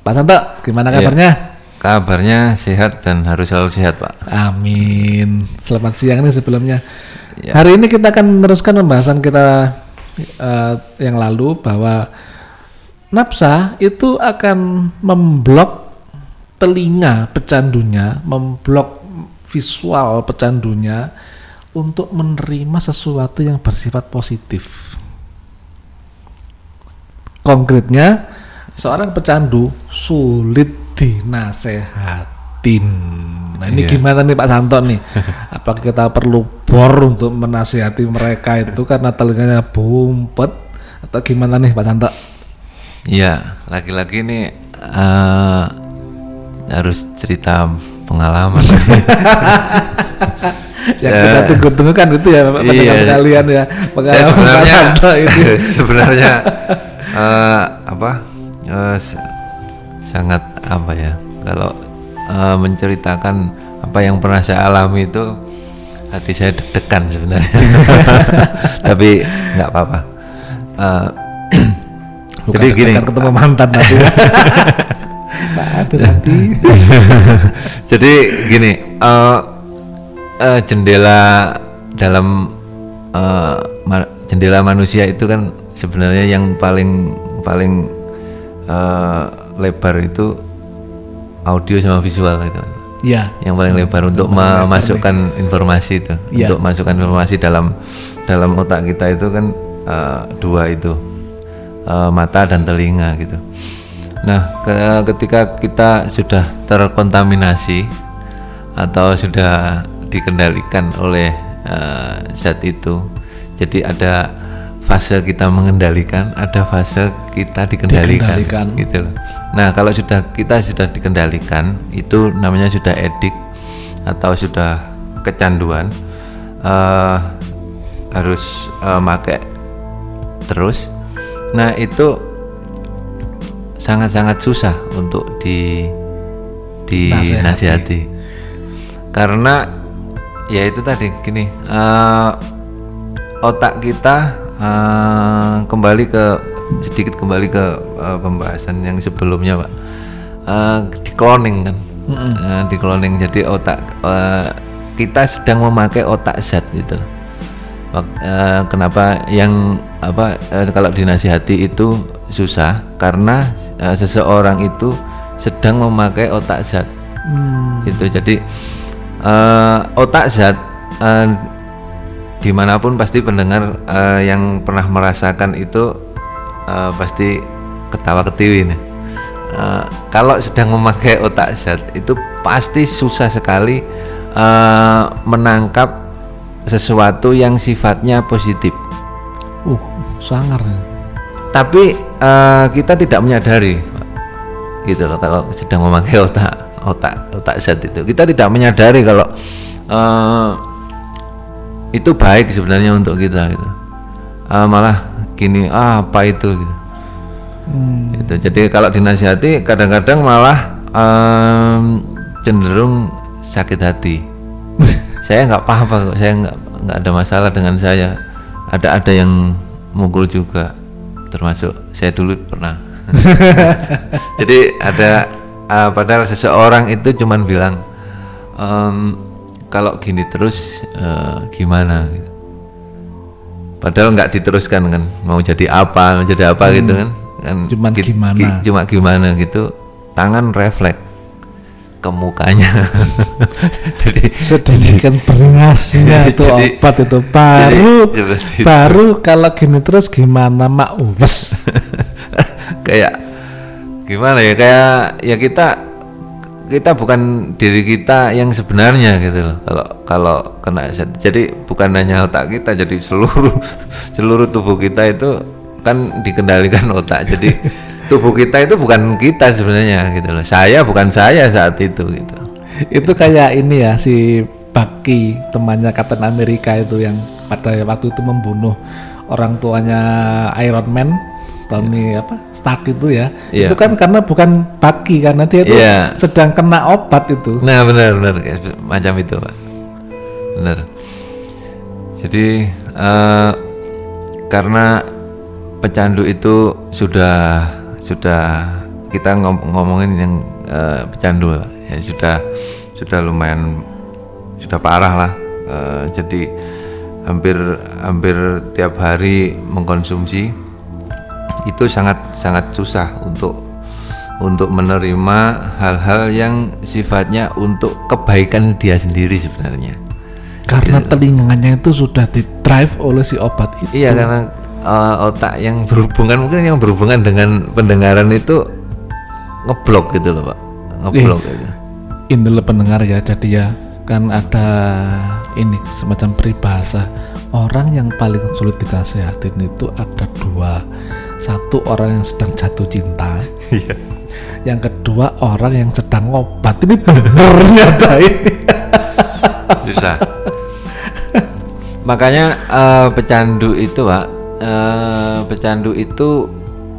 Pak Santo, gimana Iya. kabarnya? Kabarnya sehat dan harus selalu sehat, Pak. Amin. Selamat siang nih sebelumnya. Ya. Hari ini kita akan meneruskan pembahasan kita eh, yang lalu bahwa nafsa itu akan memblok telinga pecandunya, memblok visual pecandunya untuk menerima sesuatu yang bersifat positif. Konkretnya, seorang pecandu sulit dinasehatin. Nah ini Iya. gimana nih Pak Santo nih? Apakah kita perlu bor untuk menasihati mereka itu karena telinganya bumpet atau gimana nih Pak Santo? Iya, lagi-lagi ini eh, harus cerita pengalaman. Yang kita tunggu-tunggu kan itu ya Pak Iya. sekalian ya pengalaman Pak sebenarnya Santo itu. sebenarnya eh, s- sangat apa ya kalau eh, menceritakan apa yang pernah saya alami itu hati saya deg-degan sebenarnya. Tapi nggak apa-apa. Bukan jadi gini. ketemu mantan nanti. Jadi gini eh, eh, jendela dalam eh, ma- jendela manusia itu kan sebenarnya yang paling paling eh, lebar itu audio sama visual itu. Ya, yang paling lebar untuk memasukkan informasi itu. Iya. untuk masukkan informasi dalam dalam otak kita itu kan eh, dua itu. Eh, mata dan telinga gitu. Nah ke- ketika kita sudah terkontaminasi atau sudah dikendalikan oleh eh, zat itu jadi ada fase kita mengendalikan ada fase kita dikendalikan, Dikendalikan. gitu loh. Nah, kalau sudah kita sudah dikendalikan, itu namanya sudah edik atau sudah kecanduan, eh, harus eh, make terus. Nah, itu sangat-sangat susah untuk di dinasihati. Karena ya itu tadi gini, eh, otak kita eh, kembali ke sedikit kembali ke eh, pembahasan yang sebelumnya pak. Eh, di cloning kan? Eh, di cloning. Jadi otak eh, kita sedang memakai otak zat gitu. Loh. Eh, kenapa yang apa eh, kalau dinasihati itu susah? Karena eh, seseorang itu sedang memakai otak zat. Itu jadi eh, otak zat eh, di mana pun pasti pendengar eh, yang pernah merasakan itu eh, pasti ketawa ketiwi nih. Eh, kalau sedang memakai otak zat itu pasti susah sekali eh, menangkap sesuatu yang sifatnya positif. uh, sangar. ya. Tapi eh, kita tidak menyadari, gitu loh. Kalau sedang memakai otak otak otak zat itu, kita tidak menyadari kalau eh, itu baik sebenarnya untuk kita gitu. Ah, malah gini, ah, apa itu gitu. Gitu. Jadi kalau dinasihati kadang-kadang malah em, cenderung sakit hati. saya nggak apa-apa kok, saya nggak nggak ada masalah dengan saya. Ada ada yang mukul juga, termasuk saya dulu pernah. Jadi ada ah, padahal seseorang itu cuman bilang em, kalau gini terus eh, gimana? gitu. Padahal nggak diteruskan kan, mau jadi apa, mau jadi apa gitu kan? kan Cuman ki- gimana. ki- cuma gimana gitu, tangan refleks ke mukanya. jadi sedemikian beringasnya itu Jadi- obat itu baru jadi seperti itu. baru kalau gini terus gimana mak uwes kayak gimana ya kayak ya kita kita bukan diri kita yang sebenarnya gitu loh. Kalau kalau kena zat. jadi bukan hanya otak kita jadi seluruh seluruh tubuh kita itu kan dikendalikan otak. Jadi tubuh kita itu bukan kita sebenarnya gitu loh. Saya bukan saya saat itu gitu. Itu kayak ini ya si Bucky temannya Captain Amerika itu yang pada waktu itu membunuh orang tuanya Iron Man Tony apa Stark itu ya Iya. itu kan karena bukan Bucky karena dia itu Iya. sedang kena obat itu Nah benar benar kayak macam itu pak. Benar. Jadi eh, karena pecandu itu sudah sudah kita ngom- ngomongin yang eh, pecandu ya sudah sudah lumayan sudah parah lah Eh, jadi hampir hampir tiap hari mengkonsumsi itu sangat sangat susah untuk untuk menerima hal-hal yang sifatnya untuk kebaikan dia sendiri sebenarnya. Karena telinganya itu sudah di drive oleh si obat itu. Iya karena uh, otak yang berhubungan mungkin yang berhubungan dengan pendengaran itu ngeblok gitu loh pak, ngeblok gitu. Ini pendengar ya, jadi ya kan ada ini semacam peribahasa. Orang yang paling sulit dinasehatin itu ada dua satu orang yang sedang jatuh cinta Iya. yang kedua orang yang sedang ngobat ini bener nyata ini Susah. Makanya uh, pecandu itu pak, uh, pecandu itu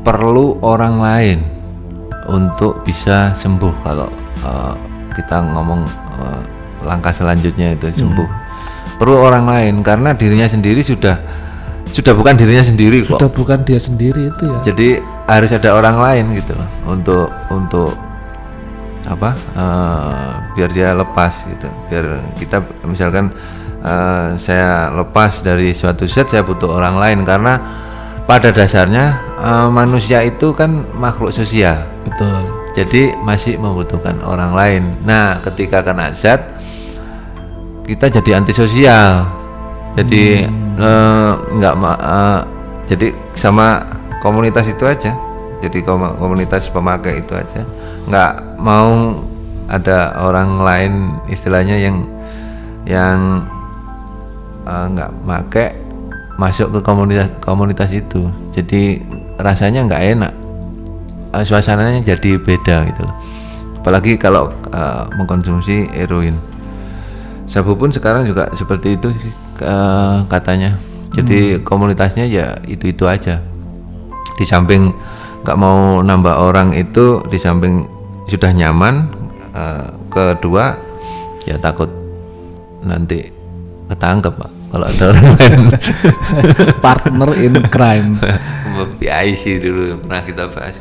perlu orang lain untuk bisa sembuh kalau uh, kita ngomong uh, langkah selanjutnya itu sembuh. Perlu orang lain karena dirinya sendiri sudah sudah bukan dirinya sendiri kok. sudah bukan dia sendiri itu ya. Jadi harus ada orang lain gitu loh untuk untuk apa eh, biar dia lepas gitu. Biar kita misalkan eh, saya lepas dari suatu zat saya butuh orang lain. Karena pada dasarnya eh, manusia itu kan makhluk sosial. Betul. Jadi masih membutuhkan orang lain. Nah ketika kena zat kita jadi antisosial. Jadi eh, nggak ma- eh, jadi sama komunitas itu aja. Jadi kom- komunitas pemakai itu aja. Nggak mau ada orang lain istilahnya yang yang eh, nggak make masuk ke komunitas komunitas itu. Jadi rasanya nggak enak. Eh, suasananya jadi beda gitu loh. Apalagi kalau eh, mengkonsumsi heroin. Sabu pun sekarang juga seperti itu sih eh, katanya. Jadi komunitasnya ya itu itu aja. Di samping nggak mau nambah orang itu di samping sudah nyaman eh, kedua ya takut nanti ketangkep pak kalau ada orang lain. Partner in crime. PIC dulu pernah kita bahas.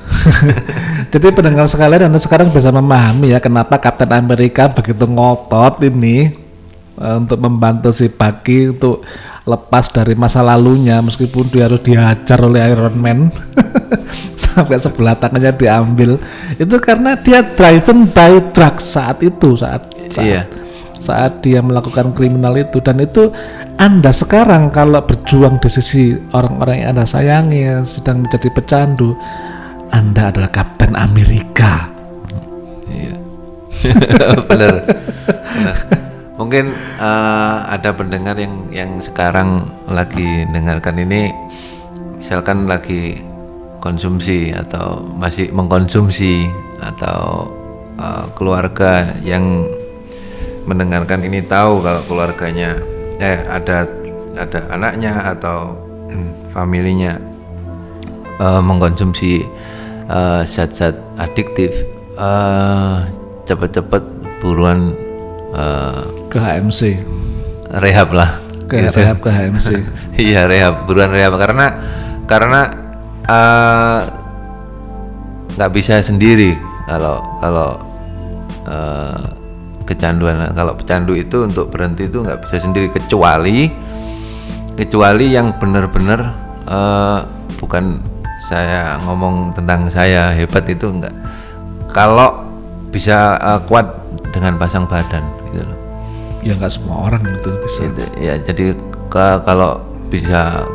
Jadi pendengar sekalian Anda sekarang bisa memahami ya kenapa Kapten Amerika begitu ngotot ini eh, untuk membantu si Bucky untuk lepas dari masa lalunya meskipun dia harus dihajar oleh Iron Man sampai sebelah tangannya diambil itu karena dia driven by drugs saat itu saat saat, Iya. saat dia melakukan kriminal itu dan itu anda sekarang kalau berjuang di sisi orang-orang yang anda sayangi yang sedang menjadi pecandu anda adalah Kapten Amerika. Iya. Bener. Bener. Mungkin eh, ada pendengar yang yang sekarang lagi dengarkan ini misalkan lagi konsumsi atau masih mengkonsumsi atau eh, keluarga yang mendengarkan ini tahu kalau keluarganya eh ada ada anaknya atau familinya eh, mengkonsumsi zat-zat adiktif eh, cepet-cepet buruan eh, ke HMC rehab lah ke Gitu. rehab ke HMC iya rehab buruan rehab. Karena karena eh, nggak bisa sendiri kalau kalau eh, kecanduan. Kalau pecandu itu untuk berhenti itu nggak bisa sendiri kecuali kecuali yang benar-benar eh, bukan saya ngomong tentang saya hebat itu enggak kalau bisa eh, kuat dengan pasang badan ya nggak semua orang itu bisa. Gitu, ya jadi ke- kalau bisa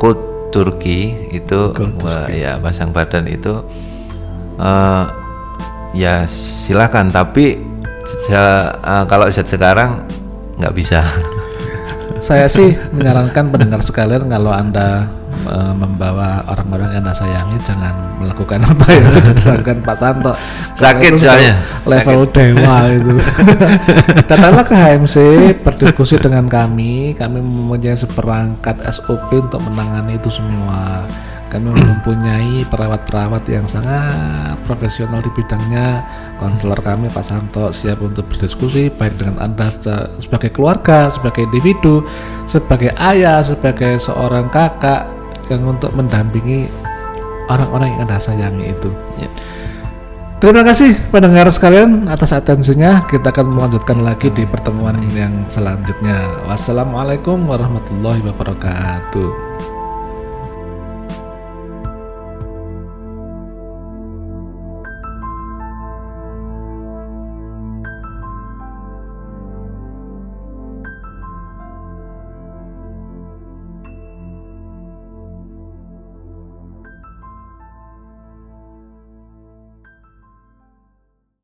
cold turki itu wah, ya pasang badan itu eh, ya silakan. Tapi eh, kalau saat sekarang nggak bisa. Saya sih menyarankan pendengar sekalian kalau anda eh, membawa orang-orang yang anda sayangi jangan melakukan apa yang sudah dilakukan Pak Santo. Sakit soalnya. level dewa itu. Datanglah ke HMC berdiskusi dengan kami. Kami mempunyai seperangkat SOP untuk menangani itu semua. Kami mempunyai perawat-perawat yang sangat profesional di bidangnya. Konselor kami Pak Santo siap untuk berdiskusi baik dengan anda se- sebagai keluarga sebagai individu sebagai ayah sebagai seorang kakak yang untuk mendampingi orang-orang yang anda sayangi itu Ya. Terima kasih pendengar sekalian atas atensinya. Kita akan melanjutkan lagi di pertemuan yang selanjutnya. Wassalamualaikum warahmatullahi wabarakatuh.